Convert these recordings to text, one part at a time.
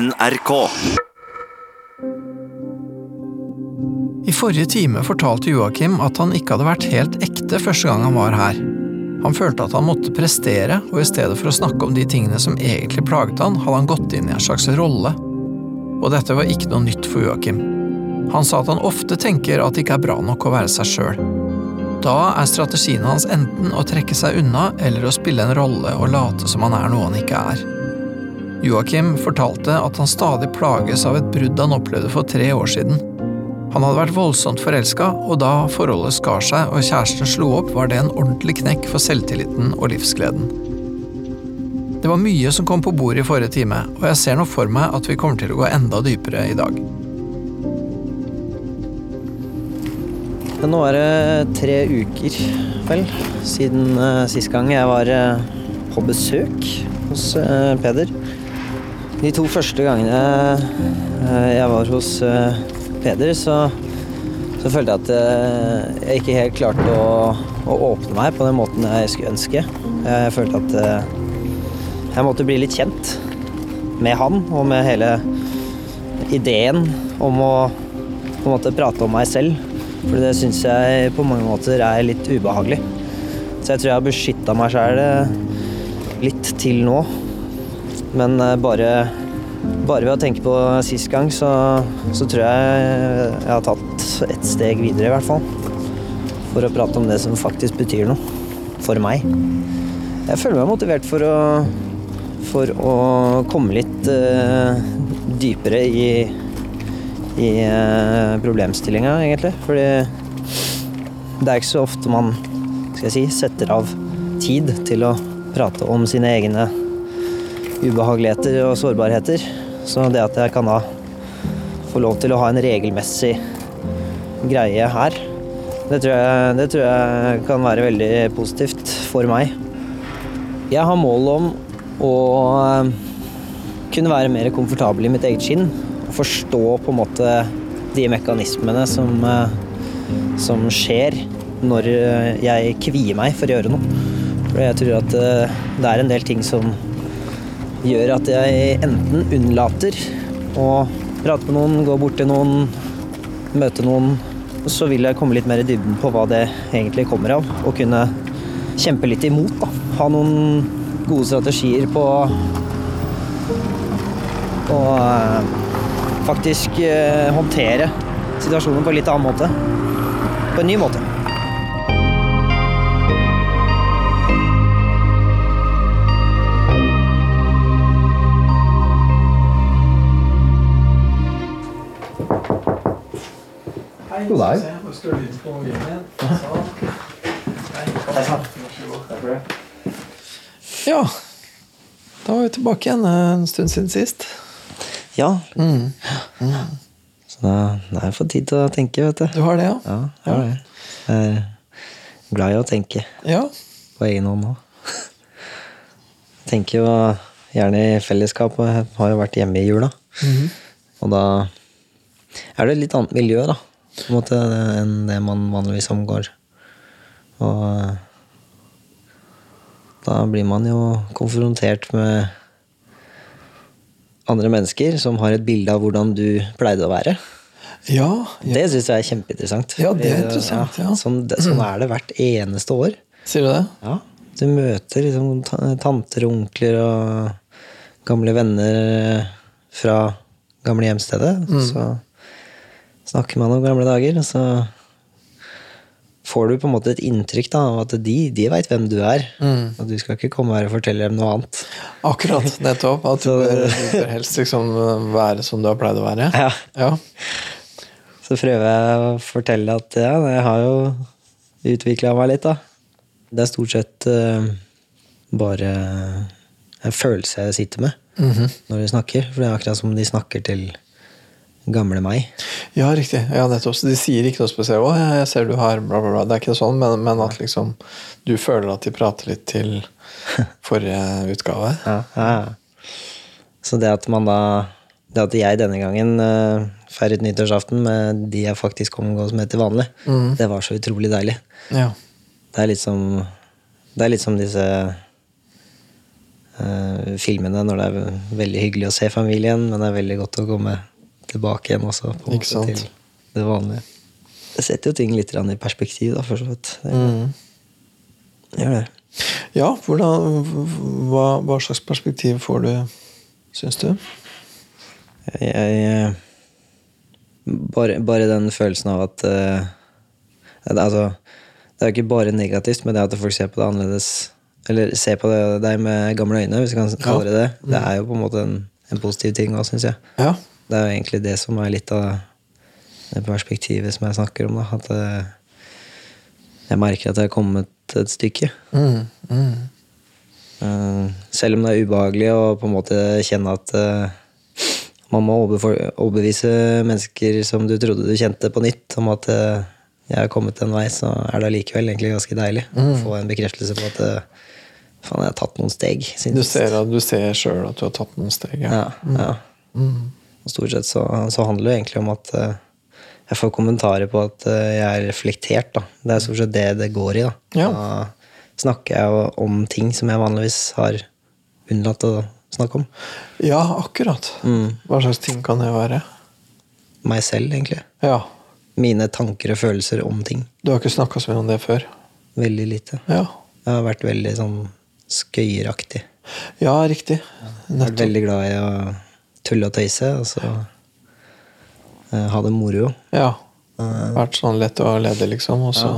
NRK. I forrige time fortalte Joakim at han ikke hadde vært helt ekte første gang han var her. Han følte at han måtte prestere, og i stedet for å snakke om de tingene som egentlig plaget han, hadde han gått inn i en slags rolle. Og dette var ikke noe nytt for Joakim. Han sa at han ofte tenker at det ikke er bra nok å være seg sjøl. Da er strategien hans enten å trekke seg unna eller å spille en rolle og late som han er noe han ikke er. Joakim fortalte at han stadig plages av et brudd han opplevde for tre år siden. Han hadde vært voldsomt forelska, og da forholdet skar seg og kjæresten slo opp, var det en ordentlig knekk for selvtilliten og livsgleden. Det var mye som kom på bordet i forrige time, og jeg ser nå for meg at vi kommer til å gå enda dypere i dag. Nå er det tre uker, vel, siden uh, sist gang jeg var uh, på besøk hos uh, Peder. De to første gangene uh, jeg var hos uh, Peder, så, så følte jeg at uh, jeg ikke helt klarte å, å, åpne meg på den måten jeg skulle ønske. Jeg følte at jeg måtte bli litt kjent med han og med hele ideen om å på en måte prate om meg selv. For det syns jeg på mange måter er litt ubehagelig. Så jeg tror jeg har beskytta meg sjæl litt til nå. Men bare, bare ved å tenke på sist gang, så, så, tror jeg jeg har tatt et steg videre, i hvert fall. For å prate om det som faktisk betyr noe. For meg. Jeg føler meg motivert for å, for å komme litt uh, dypere i i uh, problemstillinga, egentlig. Fordi det er ikke så ofte man skal jeg si, setter av tid til å prate om sine egne ubehageligheter og sårbarheter. Så det at jeg kan da få lov til å ha en regelmessig greie her, det tror jeg, det tror jeg kan være veldig positivt for meg. Jeg har mål om å eh, kunne være mer komfortabel i mitt eget skinn Og forstå på en måte de mekanismene som, som skjer når jeg kvier meg for å gjøre noe. For jeg tror at det er en del ting som gjør at jeg enten unnlater å prate med noen, gå bort til noen, møte noen. Så vil jeg komme litt mer i dybden på hva det egentlig kommer av, og kunne kjempe litt imot. Da. Ha noen gode strategier på å faktisk eh, håndtere situasjonen på en litt annen måte. På en ny måte. God dag. Ja, da var vi tilbake igjen en stund siden sist. Ja. Mm. Mm. Så da, da har jeg fått tid til å tenke, vet du. Du har det, ja? Ja, jeg har det. Jeg er glad i å tenke. Ja. På egen hånd òg. Tenker jo gjerne i fellesskap, og har jo vært hjemme i jula. Mm. Og da er det et litt annet miljø, da, på en måte, enn det man vanligvis omgår. Og da blir man jo konfrontert med andre mennesker som har et bilde av hvordan du pleide å være. Ja, ja. Det syns jeg er kjempeinteressant. Ja, det er interessant, ja. Sånn, sånn, er det hvert eneste år. Sier du det? Ja. Du møter liksom tanter og onkler og gamle venner fra gamle hjemstedet. Mm. Så snakker man om gamle dager, og så får du på en måte et inntrykk da, av at de, de veit hvem du er. Mm. Og du skal ikke komme her og fortelle dem noe annet. Akkurat. Nettopp. At du bør, du bør helst liksom være som du har pleid å være. Ja. ja. Så prøver jeg å fortelle at ja, jeg har jo utvikla meg litt, da. Det er stort sett uh, bare en følelse jeg sitter med mm -hmm. når de snakker. For det er akkurat som de snakker til gamle meg. Ja, riktig. Ja, nettopp. Så de sier ikke noe spesielt 'Å, jeg ser du har bla, bla, bla'. Det er ikke sånn, men, men at liksom du føler at de prater litt til forrige utgave. Ja, ja. Så det at man da Det at jeg denne gangen uh, feiret nyttårsaften med de jeg faktisk omgås med til vanlig, mm. det var så utrolig deilig. Ja. Det er litt som Det er litt som disse eh, filmene når det er veldig hyggelig å se familien, men det er veldig godt å komme tilbake igjen også. Måte, til det vanlige. Det setter jo ting litt i perspektiv, da, for så vidt. Det Mm. gjør det. Ja, hvordan, hva, hva slags perspektiv får du, syns du? Jeg, jeg bare, bare den følelsen av at uh, det, Altså, det er jo ikke bare negativt, men det at folk ser på det annerledes Eller ser på deg med gamle øyne, hvis vi kan kalle det det. Det er jo på en måte en, en positiv ting òg, syns jeg. Ja. Det er jo egentlig det som er litt av det perspektivet som jeg snakker om. da, At eh, jeg merker at jeg har kommet et stykke. Mm, mm. Eh, selv om det er ubehagelig å på en måte kjenne at eh, man må overbevise mennesker som du trodde du kjente, på nytt om at jeg har kommet en vei, så er det allikevel egentlig ganske deilig å få en bekreftelse på at faen, jeg har tatt noen steg. Du ser, du ser sjøl at du har tatt noen steg. Ja. Ja, ja. Og Stort sett så, så handler det egentlig om at eh, jeg får kommentarer på at eh, jeg er reflektert. da. Det er stort sett det det går i. da. Ja. Da snakker jeg jo om ting som jeg vanligvis har unnlatt å snakke om. ja, akkurat. Mm. Hva slags ting kan det være? Meg selv, egentlig. Ja. Mine tanker og følelser om ting. Du har ikke snakka så mye om det før? Veldig lite. Ja. Jeg har vært veldig sånn skøyeraktig. Ja, riktig. Jeg har vært veldig glad i å tulle og tøyse, og så eh, ha det moro. Ja. Vært sånn lett å lede, liksom. Og så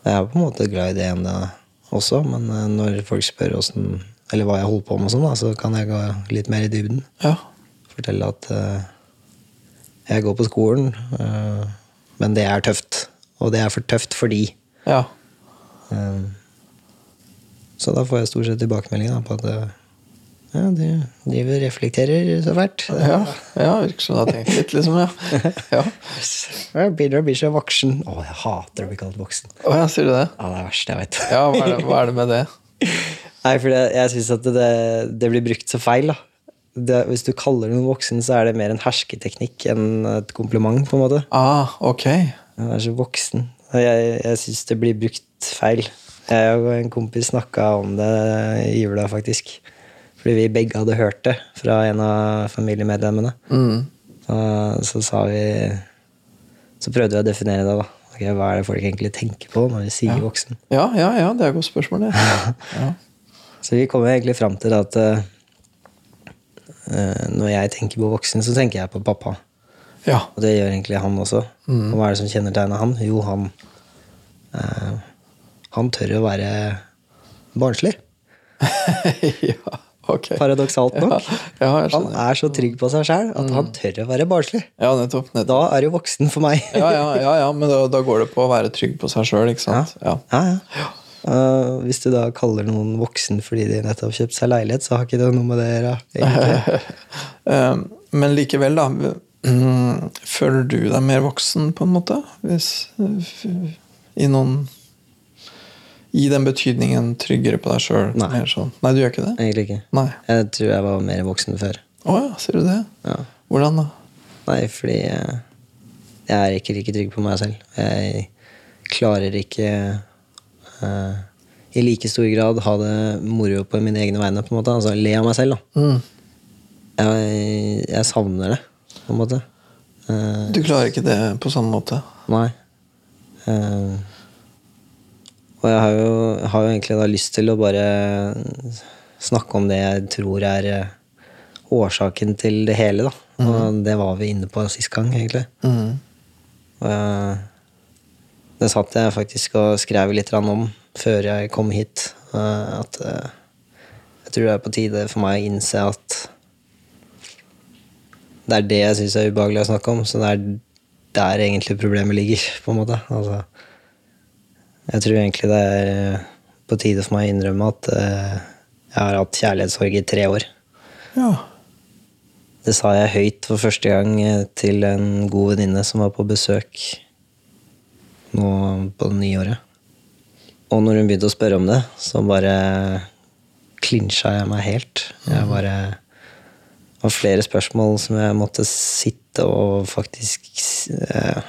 Jeg er på en måte glad i det ennå også, men eh, når folk spør hvordan, Eller hva jeg holder på med, sånn, da, så kan jeg gå litt mer i dybden. Ja. Fortelle at eh, jeg går på skolen, eh, men det er tøft. Og det er for tøft fordi. Ja. Eh, så da får jeg stort sett tilbakemeldinger på at eh, ja, du driver og reflekterer så fælt. Ja, ja virker som du har tenkt litt, liksom. Ja. ja. Jeg begynner å bli så voksen. Å, jeg hater å bli kalt voksen. Å ja, sier du det? Ja, det er verst, jeg vet. Ja, hva er det, hva er det med det? Nei, for jeg, jeg syns at det, det blir brukt så feil. da. Det, hvis du kaller noen voksen, så er det mer en hersketeknikk enn et kompliment. på en måte. Ah, ok. Jeg er så voksen. Jeg, jeg syns det blir brukt feil. Jeg og en kompis snakka om det i jula, faktisk. Fordi vi begge hadde hørt det fra en av familiemedlemmene. Mm. Så, så sa vi Så prøvde vi å definere det. da. Okay, hva er det folk egentlig tenker på når de sier voksen? Ja, ja, ja, det er et godt spørsmål, det. Ja. Så vi kommer egentlig fram til at eh, når jeg tenker på voksen, så tenker jeg på pappa. ja. Og det gjør egentlig han også. Og hva er det som kjennetegner han? Jo, han uh, Han tør å være barnslig. ja, ok. Paradoksalt nok. Ja, ja, Han er så trygg på seg sjæl at han tør å være barnslig. Ja, nettopp. nettopp. Da er du voksen for meg. Ja, ja, ja, ja, men da, da går det på å være trygg på seg sjøl, ikke sant? Ja. Ja, ja. Eh, hvis du da kaller noen voksen fordi de nettopp kjøpte kjøpt seg leilighet, så har ikke det noe med det å gjøre. Eh, Men likevel, da. mm, Føler du deg mer voksen, på en måte? Hvis, I noen I den betydningen tryggere på deg sjøl? Nei. Sånn. Nei, du gjør ikke det? Egentlig ikke. Nei. Jeg tror jeg var mer voksen før. Å ja, sier du det? Ja. Hvordan da? Nei, fordi eh, jeg er ikke like trygg på meg selv. Jeg klarer ikke uh, i like stor grad ha det moro på mine egne vegne. på en måte Altså le av meg selv. da Mm. Jeg, jeg savner det, på en måte. Uh, Du klarer ikke det på samme måte? nei. Eh, og jeg har jo, har jo egentlig da lyst til å bare snakke om det jeg tror er eh, årsaken til det hele. da Og det var vi inne på sist gang, egentlig. Mm. Og det satt jeg faktisk og skrev litt om før jeg kom hit. eh, At eh, jeg tror det er på tide for meg å innse at det er det jeg syns er ubehagelig å snakke om. Så det er der egentlig problemet ligger, på en måte. Altså, jeg tror egentlig det er eh, på tide for meg å innrømme at eh, jeg har hatt kjærlighetssorg i tre år. Ja. Det sa jeg høyt for første gang eh, til en god venninne som var på besøk nå på det nye året. Og når hun begynte å spørre om det, så bare klinsja jeg meg helt. Jeg bare Det var flere spørsmål som jeg måtte sitte og faktisk eh,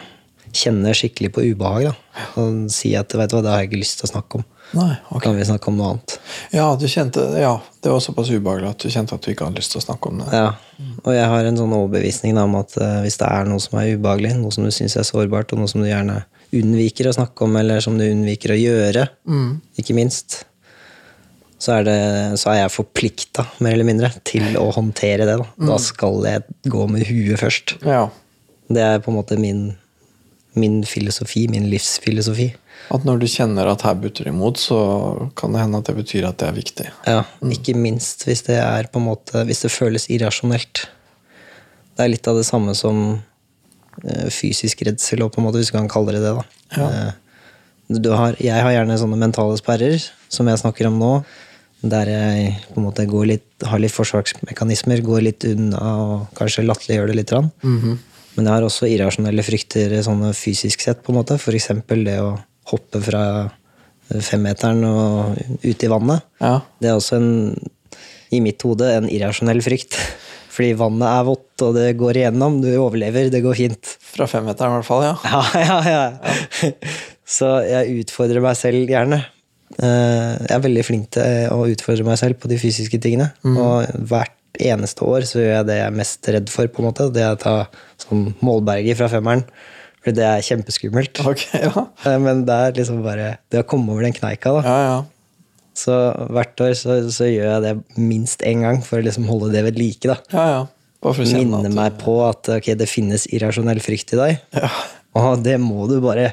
kjenne skikkelig på ubehag. da. Og si at vet du hva, det har jeg ikke lyst til å snakke om. Nei, ok. kan vi snakke om noe annet. Ja, du kjente, ja, det var såpass ubehagelig at du kjente at du ikke hadde lyst til å snakke om det. Ja. Og jeg har en sånn overbevisning da, om at eh, hvis det er noe som er ubehagelig, noe som du syns er sårbart, og noe som du gjerne unnviker å snakke om, eller som du unnviker å gjøre, ikke minst, så er, det, så er jeg forplikta, mer eller mindre, til å håndtere det. Da, da skal jeg gå med huet først. Ja. Det er på en måte min, min filosofi, min livsfilosofi. At når du kjenner at her butter det imot, så kan det hende at det betyr at det er viktig. Ja, Ikke minst hvis det er på en måte Hvis det føles irrasjonelt. Det er litt av det samme som eh, fysisk redsel, på en måte, hvis du kan kalle det det. da. Ja. Eh, du har, jeg har gjerne sånne mentale sperrer, som jeg snakker om nå, der jeg på en måte går litt, har litt forsvarsmekanismer, går litt unna og kanskje latterliggjør det litt. grann. Men jeg har også irrasjonelle frykter sånn fysisk sett, på en måte. Eksempel det å hoppe fra femmeteren og ut i vannet. Ja. Det er også en, i mitt hode, en irrasjonell frykt. Fordi vannet er vått, og det går igjennom. Du overlever, det går fint. Fra femmeteren, i hvert fall. ja. Ja, ja, ja. Så jeg utfordrer meg selv gjerne. Eh, Jeg er veldig flink til å utfordre meg selv på de fysiske tingene. Og hvert eneste år så gjør jeg det jeg er mest redd for, på en måte. Det er å ta sånn målberger fra femmeren. For det er kjempeskummelt. Okay, ja. Eh, Men det er liksom bare det å komme over den kneika, da. Ja, ja. Så hvert år så, så gjør jeg det minst én gang for å liksom holde det ved like. da. ja, ja. Bare Minne at meg på at ok, det finnes irrasjonell frykt i deg. Ja. Og det må du bare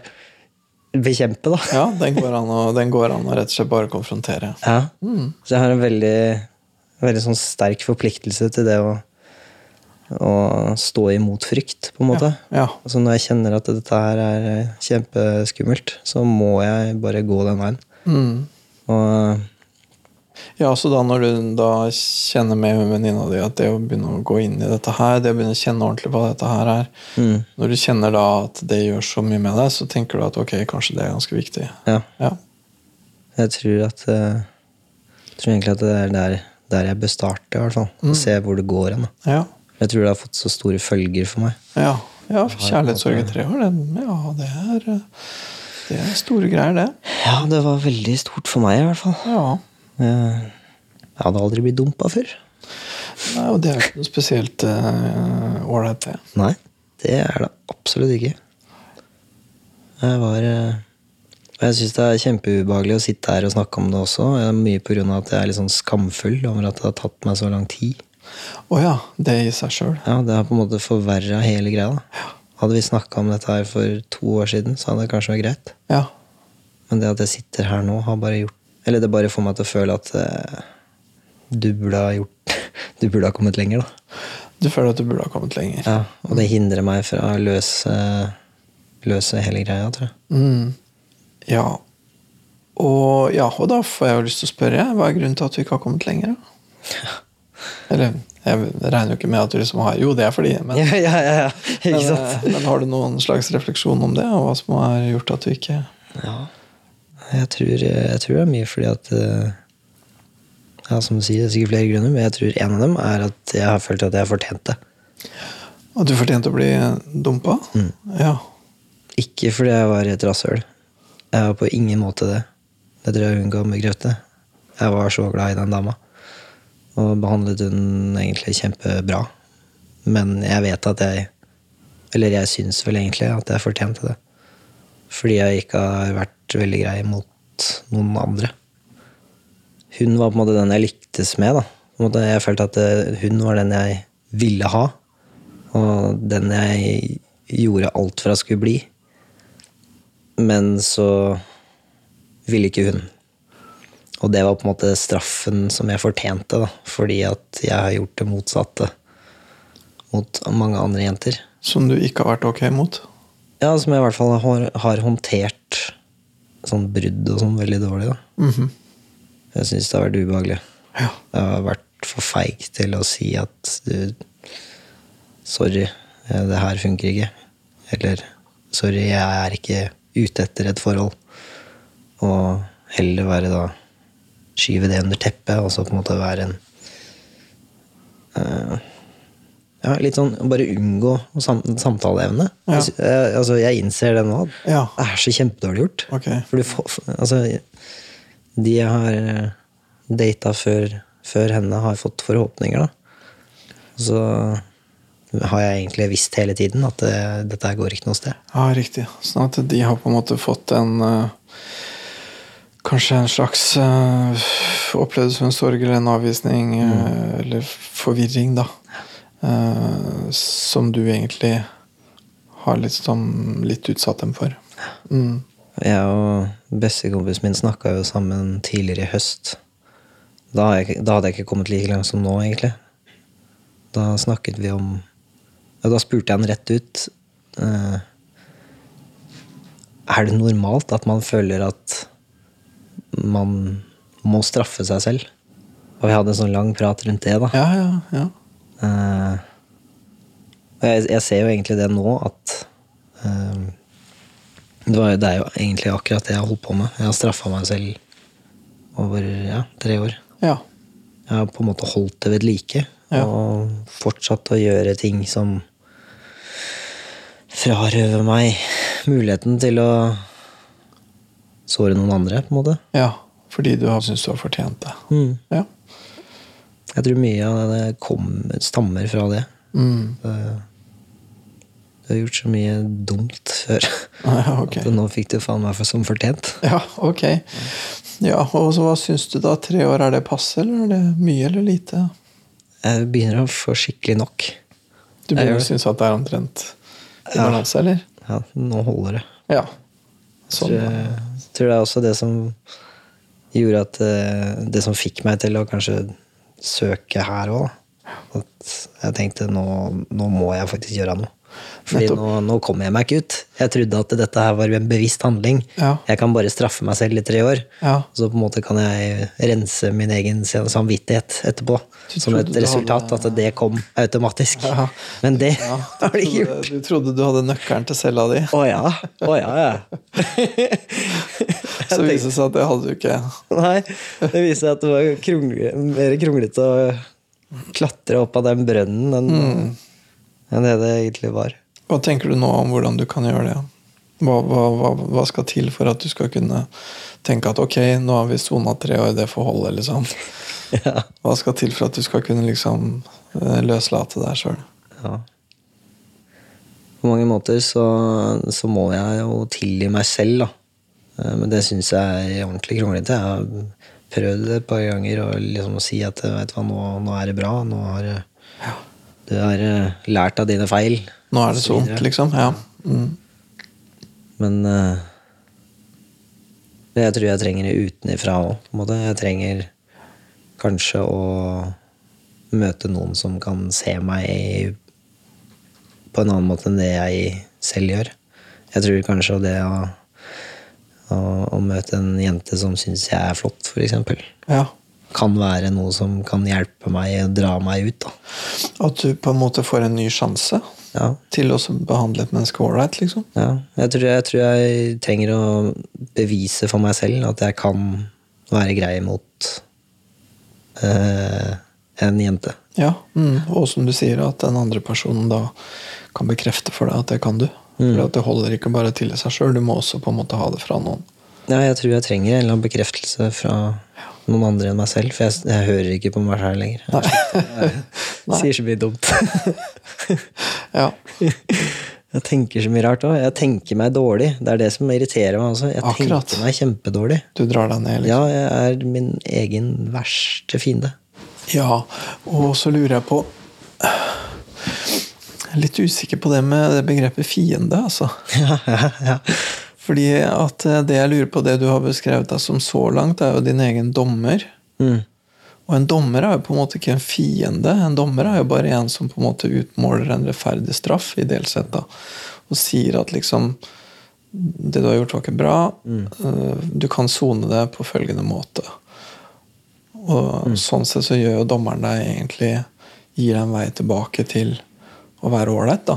bekjempe, da. Ja, den går, an å, den går an å rett og slett bare konfrontere. Ja. Så jeg har en veldig, veldig sånn sterk forpliktelse til det å, å stå imot frykt, på en måte. Ja. Altså når jeg kjenner at dette her er eh, kjempeskummelt, så må jeg bare gå den veien. Mm. Og Ja, så da når du da kjenner med venninna di at det å begynne å gå inn i dette her, det å begynne å kjenne ordentlig på dette her er mm, Når du kjenner da at det gjør så mye med deg, så tenker du at ok, kanskje det er ganske viktig. ja, Ja. jeg tror at eh, Jeg tror egentlig at det er der, der jeg bør starte, i hvert fall. Og se hvor det går hen. Ja. Jeg tror det har fått så store følger for meg. Ja, ja for kjærlighetssorg i tre år, det, ja, det er, eh, det er store greier, det. Ja, det var veldig stort for meg, i hvert fall. Ja. Jeg, jeg hadde aldri blitt dumpa før. Nei, og det er ikke noe spesielt ålreit, uh, det. Nei, det er det absolutt ikke. Jeg var eh, Og jeg syns det er kjempeubehagelig å sitte her og snakke om det også. Jeg er mye av at jeg er litt sånn skamfull over at det har tatt meg så lang tid. Å ja, det i seg sjøl. Ja, Det har på en måte forverra hele greia. da. Hadde vi snakka om dette her for to år siden, så hadde det kanskje vært greit. Ja. Men det at jeg sitter her nå, har bare gjort Eller det bare får meg til å føle at eh, du burde ha gjort Du burde ha kommet lenger, da. Du føler at du burde ha kommet lenger. Ja, Og det hindrer meg fra å løse, løse hele greia, tror jeg. Mm. Ja. Og, ja. og da får jeg jo lyst til å spørre, hva er grunnen til at du ikke har kommet lenger? Eller, jeg regner jo ikke med at du liksom har Jo, det er fordi, men, Ja, ja, ja, men, eh, men har du noen slags refleksjon om det, og hva som har gjort at du ikke Ja. Jeg tror, jeg tror det er mye fordi at eh, Ja, som du sier, det er sikkert flere grunner, men jeg tror en av dem er at jeg har følt at jeg har fortjent det. At du fortjente å bli dumpa? Ja. Ikke fordi jeg var et rasshøl. Jeg var på ingen måte det. Det tror jeg hun ga meg grøte. Jeg var så glad i den dama. Og behandlet hun egentlig kjempebra. Men jeg vet at jeg Eller jeg syns vel egentlig at jeg fortjente det. Fordi jeg ikke har vært veldig grei mot noen andre. Hun var på en måte den jeg lyktes med. da. Måte, jeg følte at eh, hun var den jeg ville ha. Og den jeg gjorde alt for at skulle bli. Men så ville ikke hun. Og det var på en måte straffen som jeg fortjente, da. Fordi at jeg har gjort det motsatte mot mange andre jenter. Som du ikke har vært ok mot? Ja, som jeg i hvert fall har, har håndtert sånn brudd og sånn veldig dårlig, da. Mhm. Jeg syns det har vært ubehagelig. Ja. Jeg har vært for feig til å si at du Sorry, eh, det her funker ikke. Eller sorry, jeg er ikke ute etter et forhold. Og heller være da Skyve det under teppet, og så på en måte være en uh, Ja, litt sånn bare unngå sam samtaleevne. Ja. Jeg, jeg, altså, jeg innser det nå. Ja. Det er så kjempedårlig gjort. Okay. For du får, altså, de jeg har eh, data før, før henne, har fått forhåpninger, da. Så har jeg egentlig visst hele tiden at det, dette her går ikke noe sted. Ja, riktig. Sånn at de har på en måte fått en eh, Kanskje en slags uh, Opplevd som en sorg eller en avvisning eh, eller forvirring, da. Uh, som du egentlig har litt, som, litt utsatt dem for. Mm. Jeg og bestekompisen min snakka jo sammen tidligere i høst. Da, jeg, da hadde jeg ikke kommet like langt som nå, egentlig. Da snakket vi om ja, Da spurte jeg han rett ut uh, Er det normalt at man føler at man må straffe seg selv? Og vi hadde en sånn lang prat rundt det, da. Ja, ja, ja. Uh, og jeg, jeg ser jo egentlig det nå, at uh, det, var, det er jo egentlig akkurat det jeg har holdt på med. Jeg har straffa meg selv over ja, tre år. ja. Jeg har på en måte holdt det ved like. Ja. Og fortsatt å gjøre ting som frarøver meg muligheten til å såre noen andre, på en måte. ja. Fordi du har syntes du har fortjent det. Mm. Ja. Jeg tror mye av det kom, stammer fra det. Mm. Du har gjort så mye dumt før. Ja, okay. At nå fikk du faen meg for som fortjent. Ja, ok. Ja, og så Hva syns du da? Tre år, er det passe, eller er det mye eller lite? Jeg begynner å få skikkelig nok. Du begynner å synes at det er omtrent i Ja. balanse, eller? Ja, nå holder det. Ja. Sånn. Tror, jeg tror det er også det som gjorde at eh, Det som fikk meg til å kanskje søke her òg. At jeg tenkte nå, nå må jeg faktisk gjøre noe. Fordi nå, nå kommer jeg meg ikke ut. Jeg trodde at dette her var en bevisst handling. Ja. Jeg kan bare straffe meg selv i tre år. Ja. Så på en måte kan jeg rense min egen samvittighet etterpå. Du Som et resultat hadde- at det kom automatisk. Ja. Men det har det ikke gjort. du trodde du hadde nøkkelen til cella di, Å ja. Å ja, ja. så viste det seg at det hadde du ikke. Nei, det viste seg at det var krongle, mer kronglete å klatre opp av den brønnen enn Mm. Enn det det egentlig var. Hva tenker du nå om hvordan du kan gjøre det? Hva, hva, hva, skal til for at du skal kunne tenke at ok, nå har vi sona tre år, det får holde, liksom? Ja. Hva skal til for at du skal kunne liksom eh, løslate deg sjøl? ja. På mange måter så, så må jeg jo tilgi meg selv, da. Eh, Men det syns jeg er ordentlig kronglete. Jeg har prøvd det et par ganger og liksom å si at vet du hva, nå, nå er det bra. Nå har eh, du har eh, lært av dine feil. Nå er det Så vondt, liksom? Ja. Mm. Men eh, jeg tror jeg trenger det utenifra òg. Jeg trenger kanskje å møte noen som kan se meg på en annen måte enn det jeg selv gjør. Jeg tror kanskje det å, å, å møte en jente som syns jeg er flott, f.eks., ja. Kan være noe som kan hjelpe meg å dra meg ut. da. At du på en måte får en ny sjanse Ja, til å behandle et menneske ålreit, liksom? Ja, jeg tror, jeg tror jeg trenger å bevise for meg selv at jeg kan være grei mot eh, en jente. Ja. Mm. Og som du sier, at den andre personen da kan bekrefte for deg at det kan du. For det holder ikke bare til seg sjøl, du må også på en måte ha det fra noen. Ja, jeg tror jeg trenger en eller annen bekreftelse fra noen andre enn meg selv, for jeg, jeg hører ikke på meg sjøl lenger. Jeg sier så mye dumt. Ja. Jeg tenker så mye rart òg. Jeg tenker meg dårlig. Det er det som irriterer meg også. Jeg Akkurat. tenker meg kjempedårlig. Du drar deg ned, liksom. Ja, jeg er min egen verste fiende. Ja, og så lurer jeg på Jeg er litt usikker på det med det begrepet fiende, altså. Ja, ja, ja. Fordi at eh, det jeg lurer på, det du har beskrevet deg som så langt, er jo din egen dommer. Mm. Og en dommer er jo på en måte ikke en fiende. En dommer er jo bare en som på en måte utmåler en rettferdig straff, ideelt sett, da. Og sier at liksom Det du har gjort, var ikke bra. Mm. Du kan sone det på følgende måte. Og sånn sett så gjør jo dommeren deg egentlig Gir deg en vei tilbake til å være ålreit, da.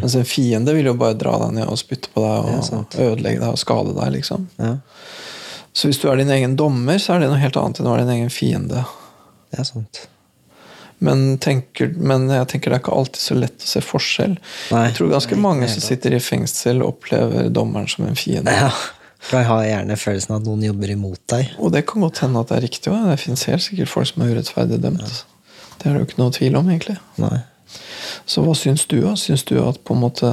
Mens en fiende vil jo bare dra deg ned og spytte på deg og ja, ødelegge deg og skade deg, liksom. ja. Så hvis du er din egen dommer, så er det noe helt annet enn å være din egen fiende. Det er sant. Men, tenker, men jeg tenker det er ikke alltid så lett å se forskjell. Nei, jeg tror ganske mange som sitter i fengsel, opplever dommeren som en fiende. Ja. For jeg har gjerne følelsen av at noen jobber imot deg. Og det kan godt hende at det er riktig Også. Det fins helt sikkert folk som er urettferdig dømt. Det er det jo ikke noe tvil om, egentlig. Nei. Så hva syns du? Syns du at på en måte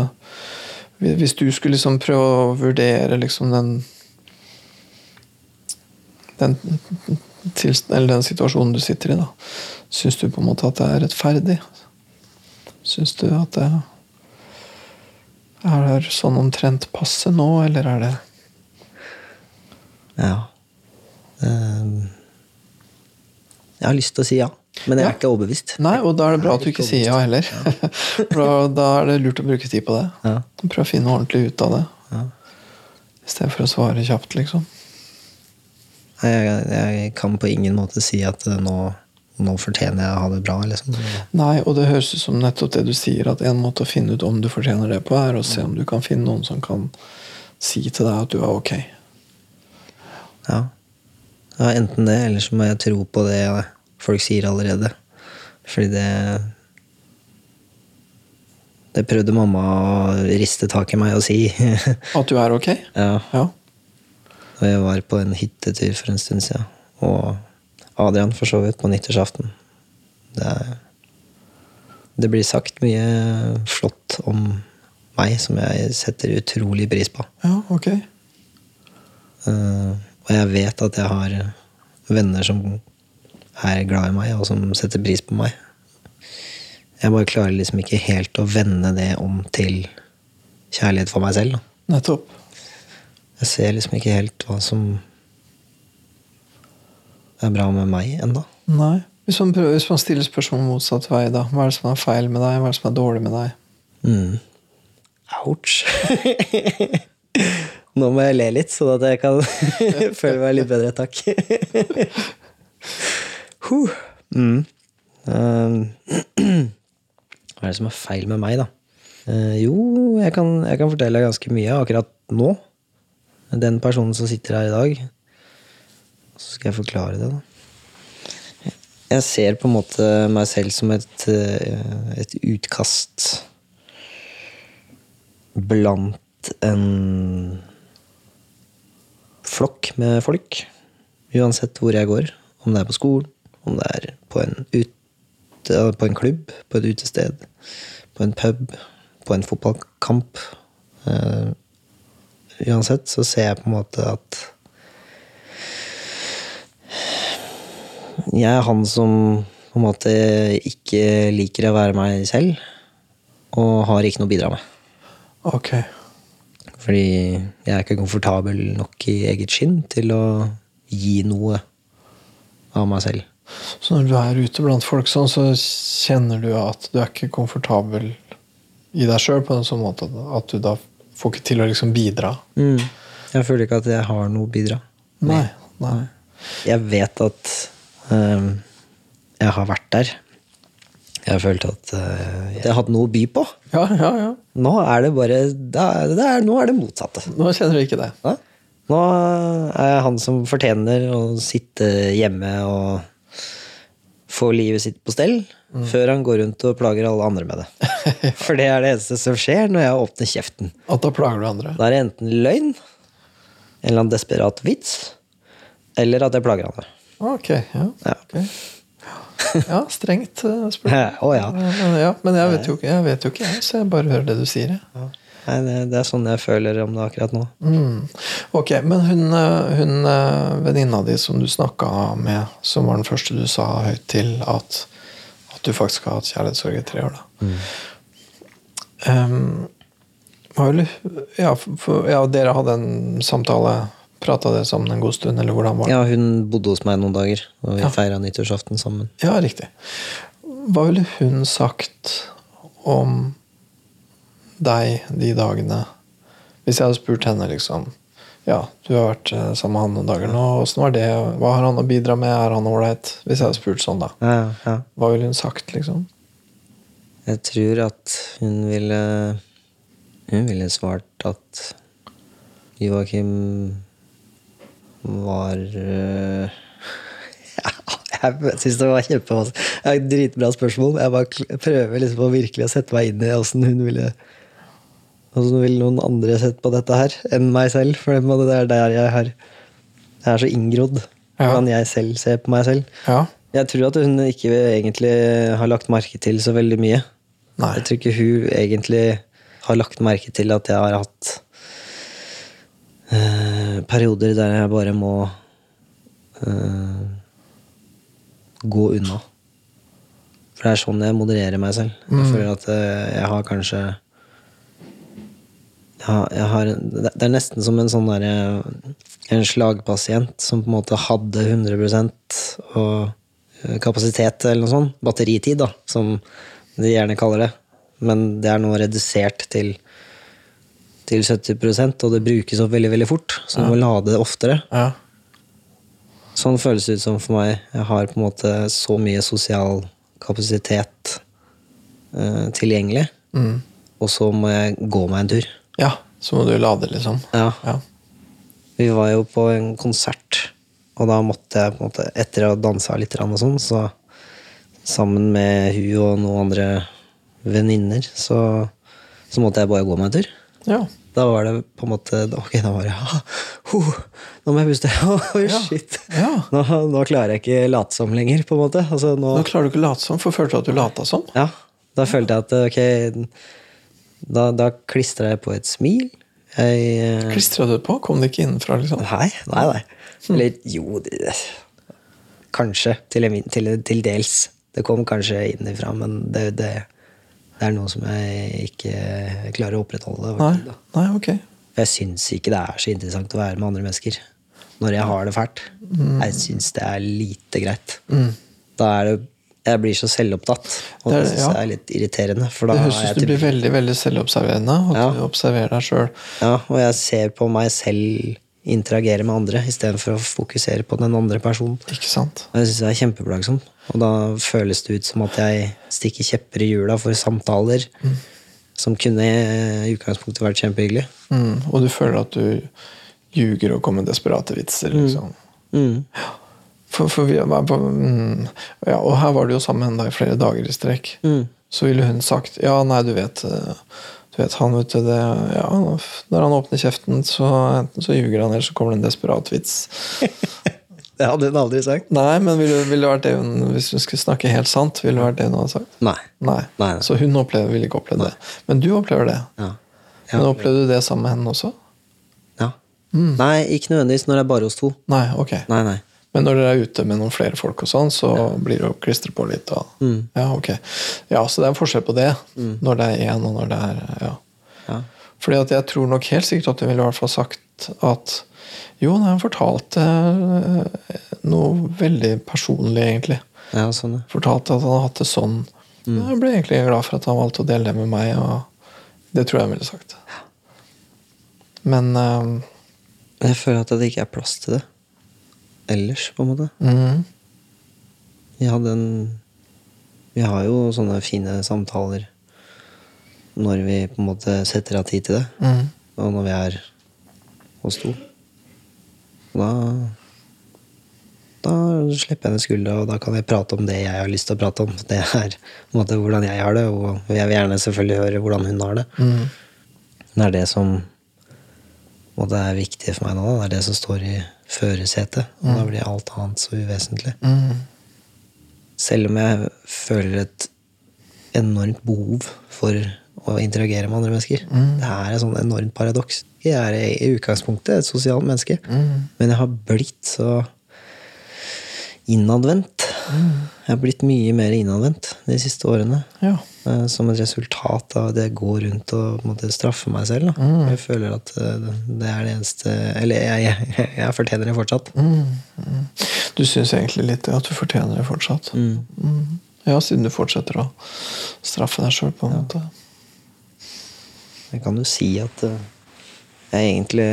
Hvis du skulle liksom prøve å vurdere liksom den den, eller den situasjonen du sitter i, da. Syns du på en måte at det er rettferdig? Syns du at det er det sånn omtrent passe nå, eller er det Ja. Ehm, jeg har lyst til å si ja, men jeg Ja. er ikke overbevist. Nei, og da er det bra at du ikke sier ja heller. For da, er det lurt å bruke tid på det. Ja. Prøve å finne ordentlig ut av det. Ja. I stedet for å svare kjapt, liksom. Jeg, jeg, jeg kan på ingen måte si at eh, nå, nå fortjener jeg å ha det bra. Liksom. Nei, og det høres ut som nettopp det du sier, at en måte å finne ut om du fortjener det på, er å se om du kan finne noen som kan si til deg at du er ok. Ja. ja, enten det, eller så må jeg tro på det folk sier allerede. Fordi det Det prøvde mamma å riste tak i meg og si. At du er ok? ja. Ja. Og jeg var på en hyttetur for en stund siden. Og Adrian for så vidt på nyttårsaften. Det, det blir sagt mye flott om meg som jeg setter utrolig pris på. Ja, ok. Uh, og jeg vet at jeg har venner som er glad i meg, og som setter pris på meg. Jeg bare klarer liksom ikke helt å vende det om til kjærlighet for meg selv. Da. Nettopp. Jeg ser liksom ikke helt hva som er bra med meg ennå. Nei. Hvis man, prøver, hvis man stiller spørsmål motsatt vei, da. Hva er det som er feil med deg? Hva er det som er dårlig med deg? Mm. Ouch. Nå må jeg le litt, sånn at jeg kan føle meg litt bedre. Takk. Huh. mm. Uh, Hva er det som er feil med meg, da? Uh, jo, jeg kan, jeg kan fortelle deg ganske mye akkurat nå. Den personen som sitter her i dag. Så skal jeg forklare det, da. Jeg ser på en måte meg selv som et, eh, et utkast blant en flokk med folk. Uansett hvor jeg går. Om det er på skolen, om det er på en, ute, på en klubb, på et utested, på en pub, på en fotballkamp. Uh, uansett så ser jeg på en måte at jeg er han som på en måte ikke liker å være meg selv, og har ikke noe å bidra med. Ok. Fordi jeg er ikke komfortabel nok i eget skinn til å gi noe av meg selv. Så når du er ute blant folk sånn, så kjenner du at du er ikke komfortabel i deg sjøl på en sånn måte at du da får ikke til å liksom bidra? Mm. Jeg føler ikke at jeg har noe å bidra. Nei. nei. Jeg vet at um, jeg har vært der. Jeg har følt at uh, jeg har hatt noe å by på. Ja, ja, ja. Nå er det bare det er, det er, Nå er det motsatte. Nå kjenner du ikke det. Nå er jeg han som fortjener å sitte hjemme og få livet sitt på stell, før han går rundt og plager alle andre med det. For det er det eneste som skjer når jeg åpner kjeften. At da plager du andre? Da er det enten løgn, en eller annen desperat vits, eller at jeg plager andre. Ok, ja. Ja. Okay. Ja, strengt uh, spørsmål. Å ja. Men, ja, men jeg vet jo jeg, vet jo ikke, jeg, så jeg bare hører det du sier. Jeg. Nei, det, det er sånn jeg føler om det akkurat nå. Mm. Ok, men hun, eh, hun eh, venninna di som du snakka med, som var den første du sa høyt til at, at du faktisk har hatt kjærlighetssorg i tre år, da. Um, var vel, ja, for, ja, dere hadde en samtale. Prata dere sammen en god stund, eller hvordan var det? Ja, hun bodde hos meg noen dager, og vi Ja. feira nyttårsaften sammen. Ja, riktig. Hva ville hun sagt om deg de dagene Hvis jeg hadde spurt henne, liksom Ja, du har vært eh, sammen med han noen dager nå. Åssen var det? Hva har han å bidra med? Er han ålreit? Hvis jeg hadde spurt sånn, da. Ja, ja. Hva ville hun sagt, liksom? Jeg tror at hun ville Hun ville svart at Joakim var øh, ja, Jeg syns det var kjempevanskelig. Dritbra spørsmål. Jeg bare prøver liksom å virkelig å sette meg inn i åssen hun ville Hvordan vil noen andre sett på dette her enn meg selv? For det er er der jeg har Jeg er så inngrodd Ja. hvordan jeg selv ser på meg selv. Ja. Jeg tror at hun ikke egentlig har lagt merke til så veldig mye. Nei. Jeg tror ikke hun egentlig har lagt merke til at jeg har hatt øh, perioder der jeg bare må øh, gå unna. For det er sånn jeg modererer meg selv. Jeg føler at eh, jeg har kanskje jeg har, jeg har, det er nesten som en sånn derre En slagpasient som på en måte hadde 100 og eh, kapasitet, eller noe sånt. Batteritid, da, som de gjerne kaller det. Men det er nå redusert til, til 70% og det brukes opp veldig veldig fort. Så du må lade det oftere. Ja. Sånn føles det ut som for meg. Jeg har på en måte så mye sosial kapasitet eh, tilgjengelig, Mm. og så må jeg gå meg en tur. Ja. Så må du lade, liksom. Ja. Ja. Vi var jo på en konsert, og da måtte jeg på en måte, etter å ha dansa litt og sånn, så sammen med hun og noen andre venninner, så, så måtte jeg bare gå meg en tur. ja. Da var det på en måte Ok, da var det huh, Nå må jeg puste. Ja. shit. Ja. Nå, nå klarer jeg ikke late som lenger, på en måte. Altså, nå, Nå klarer du ikke late som, for følte du at du lata som? ja, da følte jeg at ok Da, da klistra jeg på et smil. Jeg uh... Klistra du på? Kom det ikke innenfra, liksom? Nei, nei, nei. Eller jo det, Kanskje. Til, til, til dels. Det kom kanskje innenfra, men det, det, det er noe som jeg ikke klarer å opprettholde. Nei. Nei, ok. For jeg syns ikke det er så interessant å være med andre mennesker når jeg har det fælt. Jeg syns det er lite greit. Da er det Jeg blir så selvopptatt, og Det det, syns ja. jeg er litt irriterende. Det høres ut som du blir veldig veldig selvobserverende. Og Ja. du observerer deg selv. Ja, og jeg ser på meg selv interagere med andre istedenfor å fokusere på den andre personen. Ikke sant? Og Jeg syns det er kjempeplagsomt. Og da føles det ut som at jeg stikker kjepper i hjula for samtaler som kunne i utgangspunktet vært kjempehyggelig. Mm. Og du føler at du ljuger og kommer med desperate vitser. liksom. Mm. For, for vi var på, mm, ja, Og her var du jo sammen med henne i flere dager i strekk. Mm. Så ville hun sagt Ja, nei, du vet eh, Du vet, han, vet du, det, ja, Når han åpner kjeften, så enten så ljuger han, eller så kommer det en desperat vits. Det hadde hun aldri sagt. Nei, men ville, ville det vært det hun, hvis hun skulle snakke helt sant, ville det vært det hun hadde sagt? Nei. Nei. Nei, nei. Så hun opplever, ville ikke oppleve det. Men du opplever det. Ja. Men opplevde du det sammen med henne også? ja. Nei, ikke nødvendigvis når det er bare oss to. Nei, ok. Nei, nei. Men når dere er ute med noen flere folk, og sånn, så blir det å klistre på litt. Og, Mm. ja, ok. Ja, Så det er en forskjell på det, når det er én, og når det er ja. Ja. Fordi at jeg tror nok helt sikkert at hun ville i hvert fall sagt at jo, nei, han fortalte eh, noe veldig personlig, egentlig. ja, sånn, ja. Fortalte at han hadde hatt det sånn. Jeg ble egentlig glad for at han valgte å dele det med meg, og det tror jeg han ville sagt. Men eh, Jeg føler at det ikke er plass til det ellers, på en måte. mm, Vi hadde en Vi har jo sånne fine samtaler når vi på en måte setter av tid til det. mm, Og når vi er hos to. Da Da slipper jeg ned skuldra, og da kan jeg prate om det jeg har lyst til å prate om. Det er på en måte hvordan jeg har det, og jeg vil gjerne selvfølgelig høre hvordan hun har det. mm, Det er det som på en måte er viktig for meg nå. Det er det som står i førersetet. Og da blir alt annet så uvesentlig. mm, Selv om jeg føler et enormt behov for å interagere med andre mennesker. Det er et sånn enormt paradoks. Jeg er i utgangspunktet et sosialt menneske, men jeg har blitt så innadvendt. Jeg har blitt mye mer innadvendt de siste årene. ja. Eh, Som et resultat av det jeg går rundt og måte straffer meg selv. Da. Jeg føler at eh, det er det eneste Eller jeg, jeg, jeg fortjener det fortsatt. Du syns egentlig litt at du fortjener det fortsatt? Mm. Ja, siden du fortsetter å straffe deg sjøl, på en måte. Jeg kan jo si at eh, jeg egentlig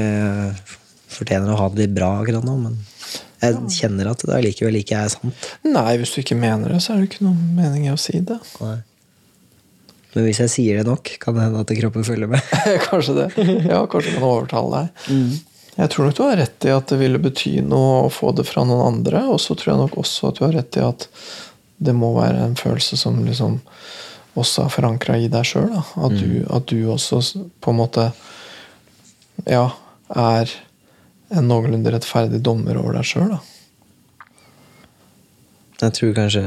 fortjener å ha det litt bra akkurat nå, men jeg kjenner at det allikevel ikke er sant. Nei, hvis du ikke mener det, så er det ikke noen mening i å si det. Nei. Men hvis jeg sier det nok, kan det hende at kroppen følger med. kanskje det. Ja, kanskje kan overtale deg. Jeg tror nok du har rett i at det ville bety noe å få det fra noen andre. Og så tror jeg nok også at du har rett i at det må være en følelse som liksom også er forankra i deg sjøl. At, mm. at du også på en måte ja, er en noenlunde rettferdig dommer over deg sjøl. Jeg tror kanskje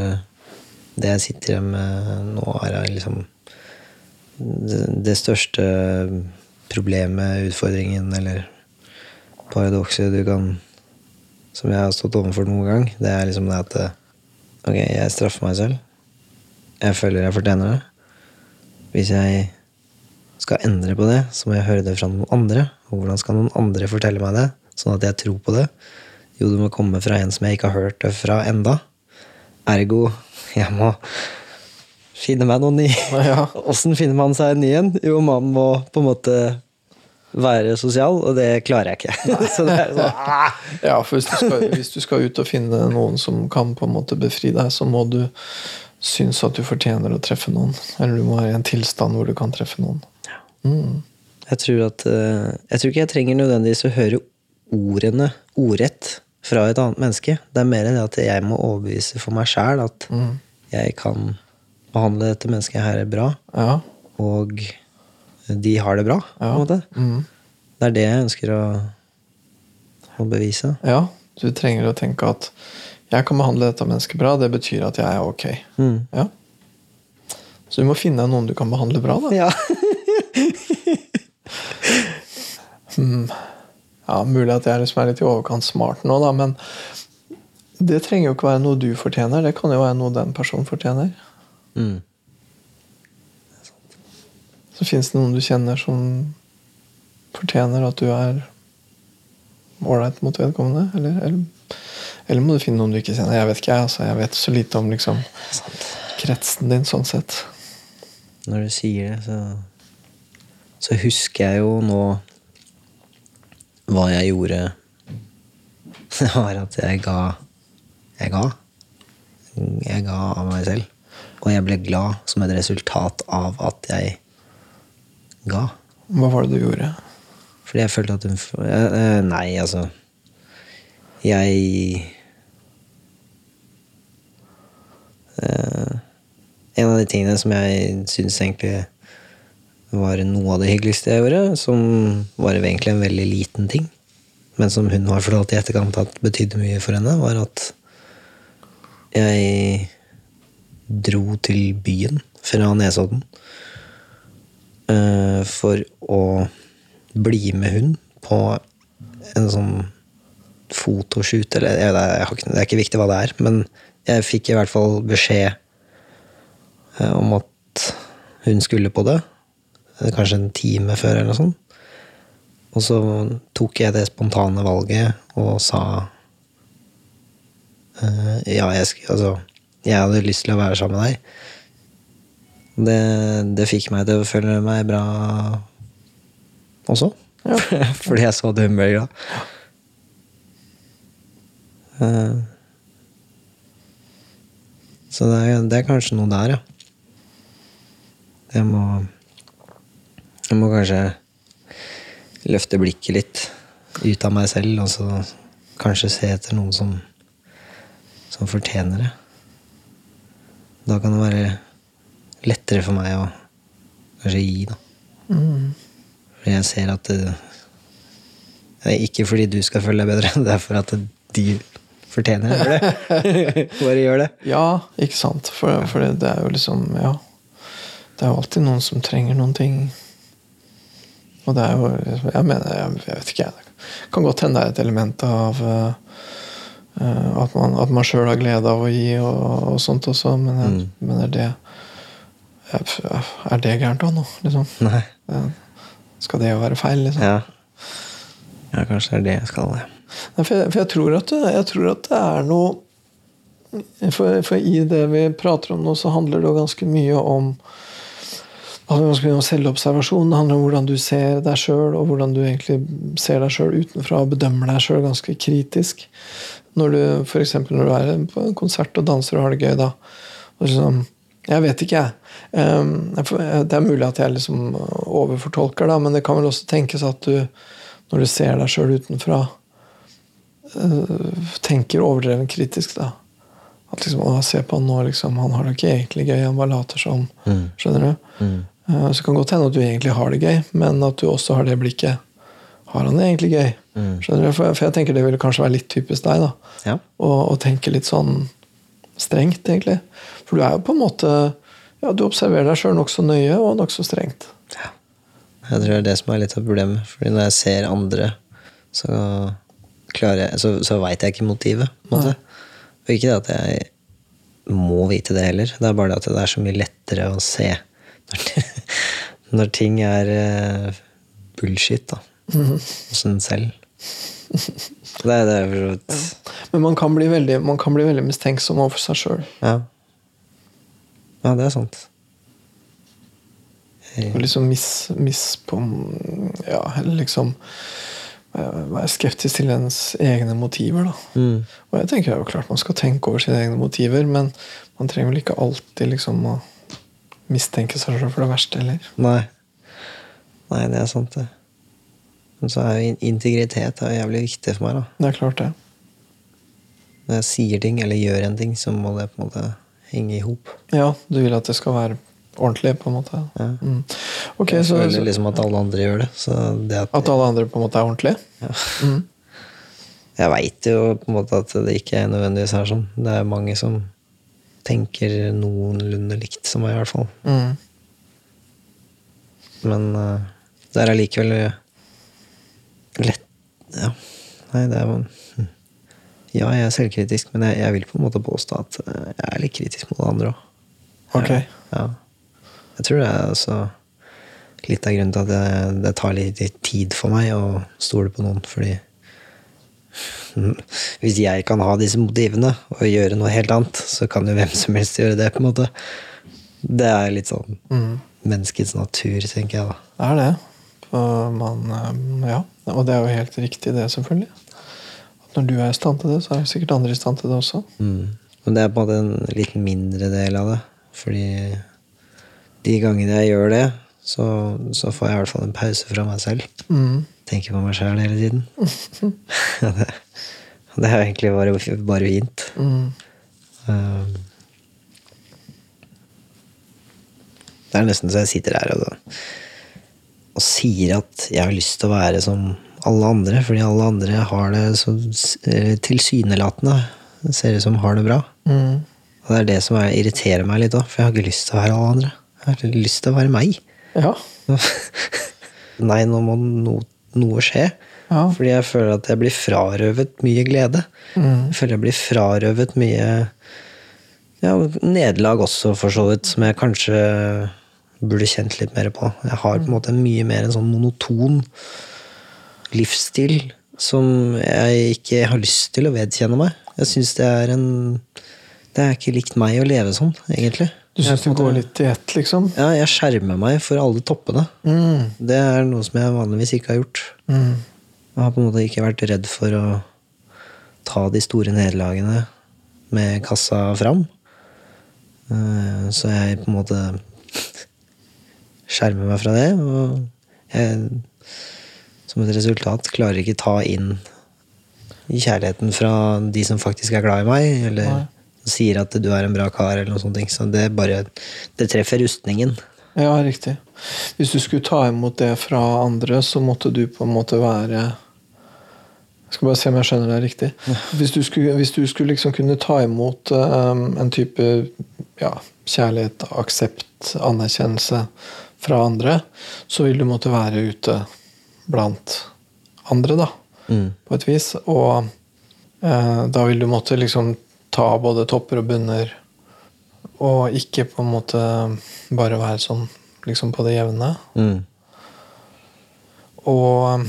det jeg sitter med nå, er liksom det, største problemet, utfordringen eller paradokset du kan Som jeg har stått overfor noen gang. Det er liksom det at eh, Ok, jeg straffer meg selv. Jeg føler jeg fortjener det. Hvis jeg skal endre på det, så må jeg høre det fra noen andre. Og hvordan skal noen andre fortelle meg det, sånn at jeg tror på det? Jo, det må komme fra en som jeg ikke har hørt det fra enda. Ergo, jeg må finne meg noen ny. Ja. Finner man seg en ny en? Jo, man må på en måte være sosial, og det klarer jeg ikke. Så det er sånn, ah! Ja, for hvis du, skal, hvis du skal ut og finne noen som kan på en måte befri deg, så må du synes at du fortjener å treffe noen. Eller du må være i en tilstand hvor du kan treffe noen. Jeg tror at eh, Jeg tror ikke jeg trenger nødvendigvis å høre ordene ordrett fra et annet menneske. Det er mer det at jeg må overbevise for meg sjæl at jeg kan behandle dette mennesket her bra, Ja. og de har det bra, på en måte. Mm. Det er det jeg ønsker å, å bevise. ja. Du trenger å tenke at jeg kan behandle dette mennesket bra, det betyr at jeg er ok. Mm. Ja. Så du må finne noen du kan behandle bra, da. Ja. Ja, Mulig at jeg liksom er litt i overkant smart nå, da, men det trenger jo ikke være noe du fortjener. Det kan jo være noe den personen fortjener. Mm. Så fins det noen du kjenner som fortjener at du er ålreit mot vedkommende? Eller, eller, eller må du finne noen du ikke kjenner? Jeg vet ikke, jeg. Altså, jeg vet så lite om liksom, kretsen din sånn sett. Når du sier det, så, så husker jeg jo nå hva jeg gjorde. Det var at jeg ga Jeg ga. Jeg ga av meg selv. Og jeg ble glad som et resultat av at jeg ga. Hva var det du gjorde? Fordi jeg følte at hun eh, eh, Nei, altså Jeg eh, En av de tingene som jeg syns egentlig var noe av det hyggeligste jeg gjorde, som var egentlig en veldig liten ting, men som hun har fortalt i etterkant at betydde mye for henne, var at jeg dro til byen fra Nesodden eh, for å bli med hun på en sånn fotoshoot, eller jeg, det er ikke viktig hva det er, men jeg fikk i hvert fall beskjed eh, om at hun skulle på det. eh, Kanskje en time før, eller noe sånt. Og så tok jeg det spontane valget og sa Ja, jeg, altså, jeg hadde lyst til å være sammen med deg. Det, det fikk meg til å føle meg bra også. Fordi jeg så det ble glad. Eh, Så det er, det er kanskje noe der, ja. Jeg må Jeg må kanskje løfte blikket litt ut av meg selv, og så kanskje se etter noen som, som fortjener det. Da kan det være lettere for meg å kanskje gi, da. Fordi jeg ser at det, det er Ikke fordi du skal føle deg bedre, det er for at de fortjener å gjøre det. Bare gjør det. Ja, ikke sant? For, for det, det er jo liksom Ja. Det er jo alltid noen som trenger noen ting. Og det er jo Jeg mener, jeg, jeg vet ikke, jeg. Det kan godt hende det er et element av eh, eh, at man, at man sjøl har glede av å gi og, og sånt også, men, jeg, men er det Er det gærent òg nå, liksom? Nei. Eh, Skal det jo være feil, liksom? Ja. ja, kanskje det er det jeg skal. Ja. Nei, For jeg, for jeg, tror at det, jeg tror at det er noe for, for i det vi prater om nå, så handler det jo ganske mye om det ganske mye om selvobservasjon. Det handler om hvordan du ser deg sjøl, og hvordan du egentlig ser deg sjøl utenfra og bedømmer deg sjøl ganske kritisk. Når du f.eks. når du er på en konsert og danser og har det gøy, da. Liksom, jeg vet ikke, jeg. Jeg får- Det er mulig at jeg liksom overfortolker, da, men det kan vel også tenkes at du, når du ser deg sjøl utenfra, eh, tenker overdreven kritisk. da. At liksom, å, se på han nå, liksom, han har det ikke egentlig gøy, han bare later som. Skjønner du? Mm. Så det kan godt hende at du egentlig har det gøy, men at du også har det blikket. Har han det egentlig gøy? Skjønner du? For, for jeg tenker det ville kanskje være litt typisk deg. da Ja. Tenke litt sånn strengt, egentlig. For du er jo på en måte Ja, du observerer deg sjøl nokså nøye og nokså strengt. Jeg tror det er det som er litt av problemet. Fordi når jeg ser andre, så klarer jeg Så, så veit jeg ikke motivet. På en måte. Og ikke det at jeg må vite det heller. Det er bare det at det er så mye lettere å se når, når ting er eh, bullshit, da. Hos en selv. Er det er for så vidt Men man kan bli veldig, man kan bli veldig mistenksom overfor seg sjøl. ja. ja, det er sant. Og liksom mis, mis på Ja, eller liksom eh, være skeptisk til ens egne motiver. Mm. Og jeg tenker jo klart man skal tenke over sine egne motiver, men man trenger vel ikke alltid liksom å mistenke seg selv for det verste heller. Nei. Nei, det er sant, det. Men så er jo integritet er jo jævlig viktig for meg. da. Det er klart, det. Når jeg sier ting eller gjør en ting, så må det på en måte henge i hop. Ja, du vil at det skal være ordentlig, på en måte. Ja. Mm. Okay, Jeg så, føler så liksom at alle andre gjør det. Så det at, At alle andre på en måte er ordentlige? Mm. Jeg veit jo på en måte at det ikke nødvendigvis er sånn. Det er mange som tenker noenlunde likt som meg, i hvert fall. Mm. Men uh, det er allikevel lett Ja. Nei, det er jo hm. Ja, jeg er selvkritisk, men jeg, jeg vil på en måte påstå at eh, jeg er litt kritisk mot andre òg. Ok. Ja. Jeg tror det er altså litt av grunnen til at det, det tar litt tid for meg å stole på noen, fordi hvis jeg kan ha disse motivene og gjøre noe helt annet, så kan jo hvem som helst gjøre det, på en måte. Det er litt sånn menneskets natur, tenker jeg da. Det er det. For man, eh, ja, og det er jo helt riktig, det, selvfølgelig. At når du er i stand til det, så er jo sikkert andre i stand til det også. Mm. Men det er på en måte en litt mindre del av det. Fordi de gangene jeg gjør det, så, så får jeg i hvert fall en pause fra meg selv. Mm. Tenker på meg sjæl hele tiden. det, det er egentlig bare, bare fint. Mm. Um, det er nesten så jeg sitter her og, og sier at jeg har lyst til å være som alle andre, fordi alle andre har det så tilsynelatende ser ut som har det bra. Mm. Og det er det som er, irriterer meg litt òg, for jeg har ikke lyst til å være alle andre. Jeg har lyst til å være meg. Ja. Nei, nå må no, noe skje. Ja. Fordi jeg føler at jeg blir frarøvet mye glede. Jeg føler jeg blir frarøvet mye ja, nederlag også, for så vidt, som jeg kanskje burde kjent litt mer på. Jeg har på en måte mye mer en sånn monoton livsstil som jeg ikke har lyst til å vedkjenne meg. Jeg syns det er en Det er ikke likt meg å leve sånn, egentlig. Du syns det går litt i ett, liksom? Ja, jeg skjermer meg for alle toppene. Mm. Det er noe som jeg vanligvis ikke har gjort. Mm. Jeg har på en måte ikke vært redd for å ta de store nederlagene med kassa fram. Eh, Så jeg på en måte skjermer meg fra det. Og jeg, som et resultat, klarer ikke ta inn kjærligheten fra de som faktisk er glad i meg, eller Nei. sier at du er en bra kar, eller noe sånt. Så det bare Det treffer rustningen. Ja, riktig. Hvis du skulle ta imot det fra andre, så måtte du på en måte være Jeg skal bare se om jeg skjønner deg riktig. Hvis du skulle, hvis du skulle liksom kunne ta imot um, en type ja, kjærlighet, aksept, anerkjennelse fra andre, så vil du måtte være ute blant andre, da. Mm. På et vis. Og eh, da vil du måtte liksom ta både topper og bunner og ikke på en måte bare være sånn liksom på det jevne. Mm. Og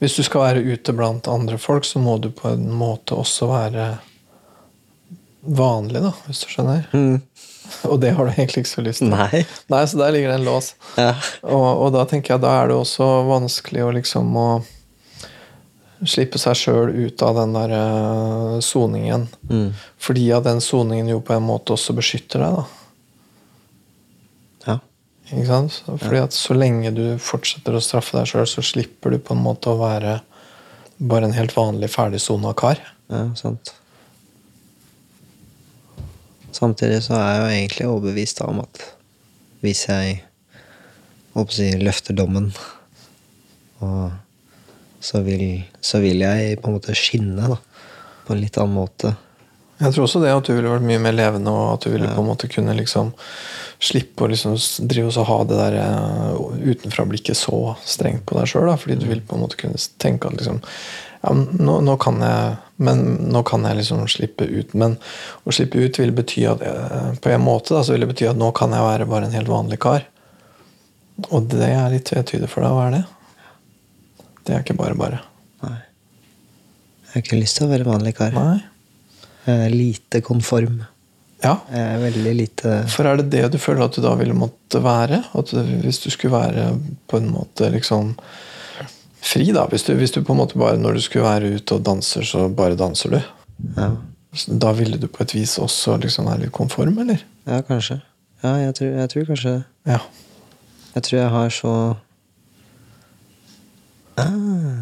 hvis du skal være ute blant andre folk, så må du på en måte også være vanlig, da, hvis du skjønner. Mm. Og det har du egentlig ikke så lyst til. Nei. Nei, så der ligger det en lås. Ja. Og, og da tenker jeg da er det også vanskelig å liksom å slippe seg sjøl ut av den der eh, soningen. Mm. Fordi at den soningen jo på en måte også beskytter deg, da. Ja. Ikke sant? Fordi at så lenge du fortsetter å straffe deg sjøl, så slipper du på en måte å være bare en helt vanlig ferdigsona kar. ja, sant. Samtidig så er jeg jo egentlig overbevist om at hvis jeg håper si, løfter dommen, og så vil, så vil jeg på en måte skinne da, på en litt annen måte. Jeg tror også det at du ville vært mye mer levende, og at du ville på en måte kunne liksom slippe å liksom drive og ha det der eh, utenfra-blikket så strengt på deg sjøl. Fordi du vil på en måte kunne tenke at liksom ja, nå, nå kan jeg men nå kan jeg liksom slippe ut. Men å slippe ut vil bety at eh, på en måte da, så vil det bety at nå kan jeg være bare en helt vanlig kar. Og det er litt tvetydig for deg. Hva er det? Det er ikke bare bare. Nei. Jeg har ikke lyst til å være vanlig kar. Nei. Lite konform. Ja, veldig lite For er det det du føler at du da ville måtte være? At hvis du skulle være på en måte liksom fri, da. Hvis du, hvis du på en måte bare når du skulle være ute og danser, så bare danser du. Ja, Da ville du på et vis også liksom være litt konform, eller? ja kanskje. Ja, jeg tror, jeg tror kanskje det. Ja. Jeg tror jeg har så ah.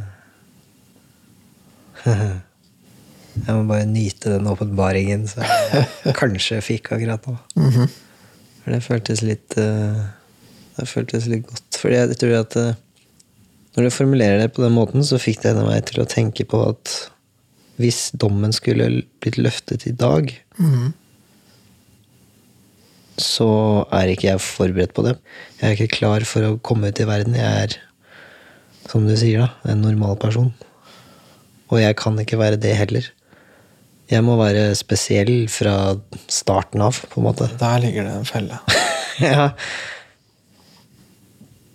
Jeg må bare nyte den åpenbaringen som jeg kanskje fikk akkurat nå. Mhm. For det føltes litt eh, Det føltes litt godt. Fordi jeg tror at eh, når du formulerer det på den måten, så fikk det meg til å tenke på at hvis dommen skulle blitt løftet i dag, mm. så er ikke jeg forberedt på det. Jeg er ikke klar for å komme ut i verden. Jeg er, som du sier, da, en normal person. Og jeg kan ikke være det heller. Jeg må være spesiell fra starten av, på en måte. Der ligger det en felle. ja.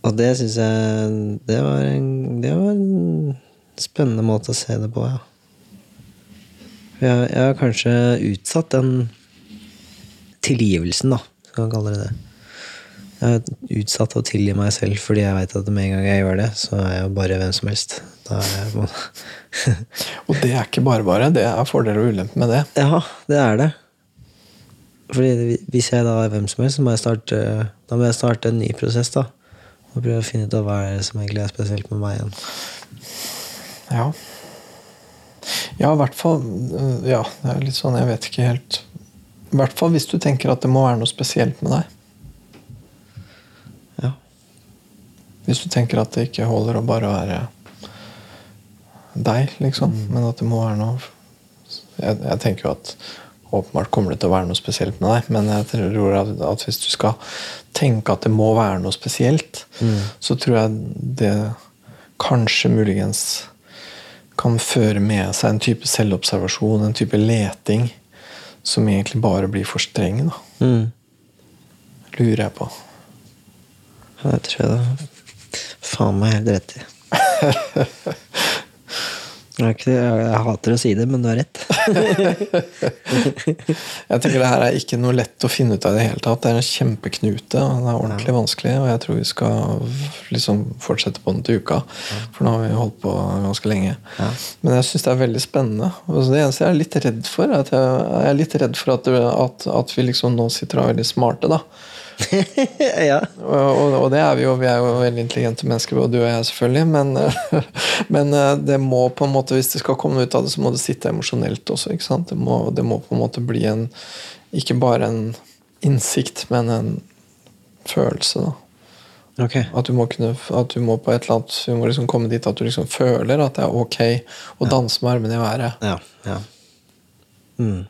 Og det syns jeg det var, en, det var en spennende måte å se det på, ja. Jeg, jeg har kanskje utsatt den tilgivelsen, da, skal man kalle det det. Jeg har utsatt å tilgi meg selv fordi jeg veit at med en gang jeg gjør det, så er jeg jo bare hvem som helst. Er Og det er ikke bare bare. Det er fordeler og ulemper med det. Ja, det er det. Fordi hvis jeg da er hvem som helst, så må jeg starte, da må jeg starte en ny prosess. da. Og prøve å finne ut av hva er det som egentlig er spesielt med meg igjen. Ja. Ja, i hvert fall øh, Ja, det er litt sånn, jeg vet ikke helt I hvert fall hvis du tenker at det må være noe spesielt med deg. Ja. Hvis du tenker at det ikke holder å bare være deg, liksom. Men at det må være noe jeg, jeg tenker jo at åpenbart kommer det til å være noe spesielt med deg, men jeg tror at, at hvis du skal tenke at det må være noe spesielt, så tror jeg det kanskje muligens kan føre med seg en type selvobservasjon, en type leting, som egentlig bare blir for streng, da. Mm. Lurer jeg på. Ja, Det tror jeg da faen meg helt rett i. Jeg, ikke, jeg, hater å si det, men du har rett. Jeg tenker det her er ikke noe lett å finne ut av i det hele tatt. Det er en kjempeknute, og det er ordentlig vanskelig. Og jeg tror vi skal liksom fortsette på den til uka, for nå har vi holdt på ganske lenge. Ja. Men jeg syns det er veldig spennende. Og det eneste jeg er litt redd for, er at jeg, jeg er litt redd for at, at, at vi liksom nå sitter og er veldig smarte, da. ja. Og, og, og det er vi jo. Vi er jo veldig intelligente mennesker, både du og jeg, selvfølgelig. Men, men eh, det må på en måte, hvis det skal komme ut av det, så må det sitte emosjonelt også. Det må, det må på en måte bli en Ikke bare en innsikt, men en følelse. da. Okay. At du må kunne, at du må på et eller annet Du må liksom komme dit at du liksom føler at det er ok å danse med armene i været. Ja. ja. Mm.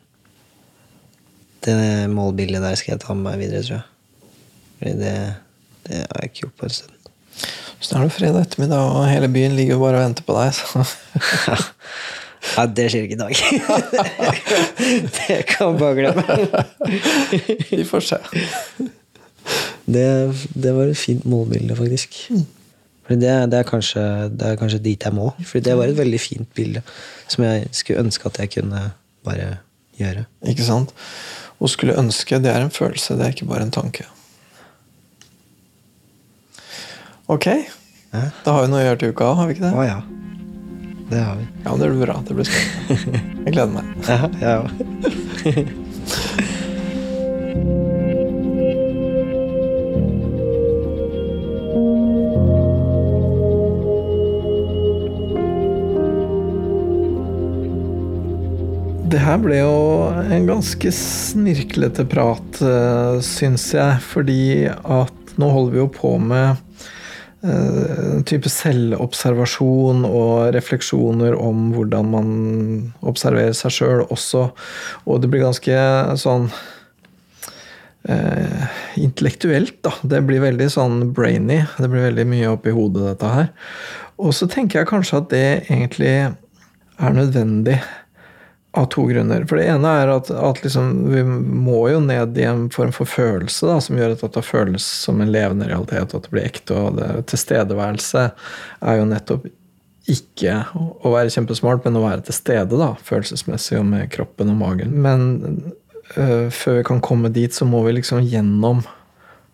Det målbildet der skal jeg ta med meg videre, tror jeg. Fordi det, det har jeg ikke gjort på en stund. Så er det fredag ettermiddag, og hele byen ligger bare og venter på deg. Så. Ja, det skjer ikke i dag. det kan bare glemme. Vi får se. Det, det var et fint målbilde, faktisk. Fordi det, det, er kanskje, det er kanskje dit jeg må. Fordi det var et veldig fint bilde som jeg skulle ønske at jeg kunne bare gjøre. Ikke sant? Å skulle ønske, det er en følelse, det er ikke bare en tanke. Ok. Ja. Da har vi noe å gjøre til uka, har vi ikke det? Å ja. Det har vi. Ja, men Det blir bra. Det blir spennende. Jeg gleder meg. Ja, jeg òg. Det her ble jo en ganske snirklete prat, uh, syns jeg. Fordi at nå holder vi jo på med type selvobservasjon og refleksjoner om hvordan man observerer seg sjøl også. Og det blir ganske sånn uh, intellektuelt, da. Det blir veldig sånn brainy. Det blir veldig mye oppi hodet, dette her. Og så tenker jeg kanskje at det egentlig er nødvendig av to grunner. For det ene er at, at liksom, vi må jo ned i en form for følelse da, som gjør at det føles som en levende realitet, at det blir ekte. Og det, tilstedeværelse er jo nettopp ikke å være kjempesmart, men å være til stede da, følelsesmessig og med kroppen og magen. Men øh, før vi kan komme dit, så må vi liksom gjennom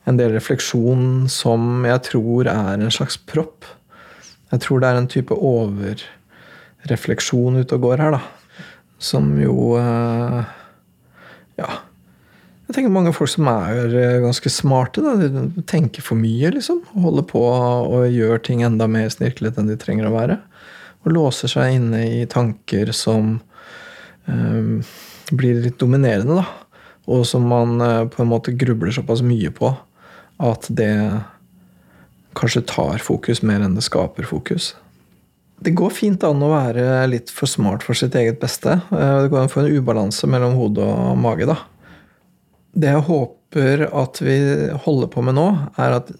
en del refleksjon som jeg tror er en slags propp. Jeg tror det er en type overrefleksjon ute og går her, da som jo eh, Ja. Jeg tenker mange folk som er eh, ganske smarte. Da. De tenker for mye, liksom. Holder på og gjør ting enda mer snirklete enn de trenger å være. Og låser seg inne i tanker som um, blir litt dominerende, da. Og som man uh, på en måte grubler såpass mye på at det kanskje tar fokus mer enn det skaper fokus. Det går fint an å være litt for smart for sitt eget beste. Eh, det går an å få en ubalanse mellom hode og mage. da. Det jeg håper at vi holder på med nå, er at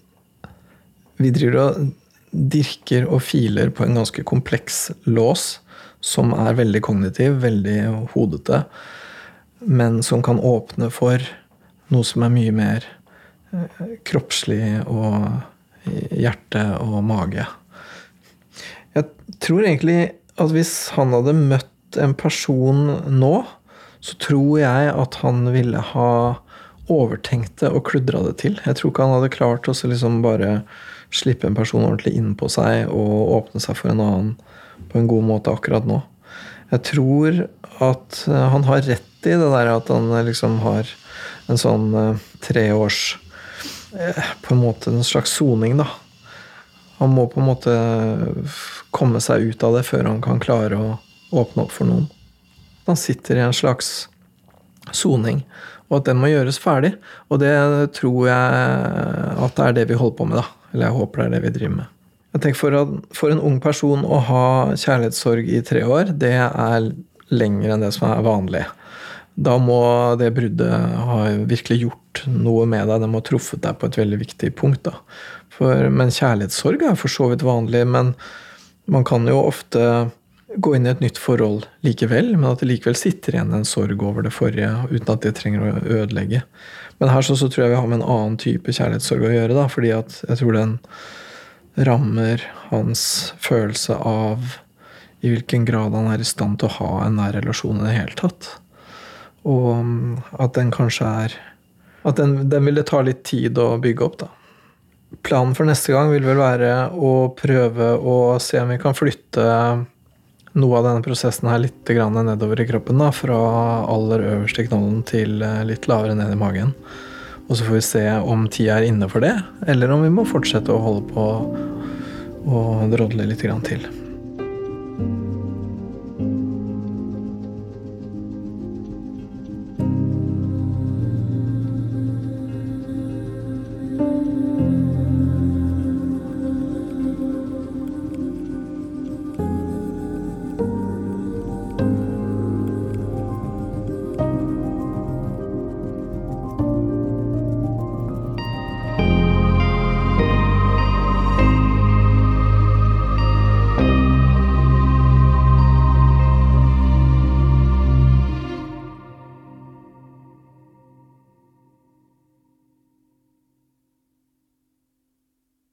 vi driver og dirker og filer på en ganske kompleks lås som er veldig kognitiv, veldig hodete, men som kan åpne for noe som er mye mer eh, kroppslig og hjerte og mage. Jeg tror egentlig at hvis han hadde møtt en person nå, så tror jeg at han ville ha overtenkt det og kludra det til. Jeg tror ikke han hadde klart å liksom bare slippe en person ordentlig inn på seg og åpne seg for en annen på en god måte akkurat nå. Jeg tror at eh, han har rett i det der at han eh, liksom har en sånn uh, treårs På en måte en slags soning, da. Han må på en måte komme seg ut av det før han kan klare å åpne opp for noen. Han sitter i en slags soning, og at den må gjøres ferdig. Og det tror jeg at det er det vi holder på med, da. Eller jeg håper det er det vi driver med. Jeg tenker for, at, for en ung person å ha kjærlighetssorg i tre år, det er lenger enn det som er vanlig. Da må det bruddet ha virkelig gjort noe med deg. Det må ha truffet deg på et veldig viktig punkt. da. For, men kjærlighetssorg er for så vidt vanlig. men man kan jo ofte gå inn i et nytt forhold likevel, men at det likevel sitter igjen en sorg over det forrige uten at det trenger å ødelegge. Men her så, så tror jeg vi har med en annen type kjærlighetssorg å gjøre, da, fordi at jeg tror den rammer hans følelse av i hvilken grad han er i stand til å ha en nær relasjon i det hele tatt. Og um, at den kanskje er At den, den vil det ta litt tid å bygge opp, da. Planen for neste gang vil vel være å prøve å se om vi kan flytte noe av denne prosessen her litt nedover i kroppen. Da, fra aller øverst i knollen til eh, litt lavere ned i magen. Og så får vi se om tida er inne for det, eller om vi må fortsette å holde på og drodle litt til.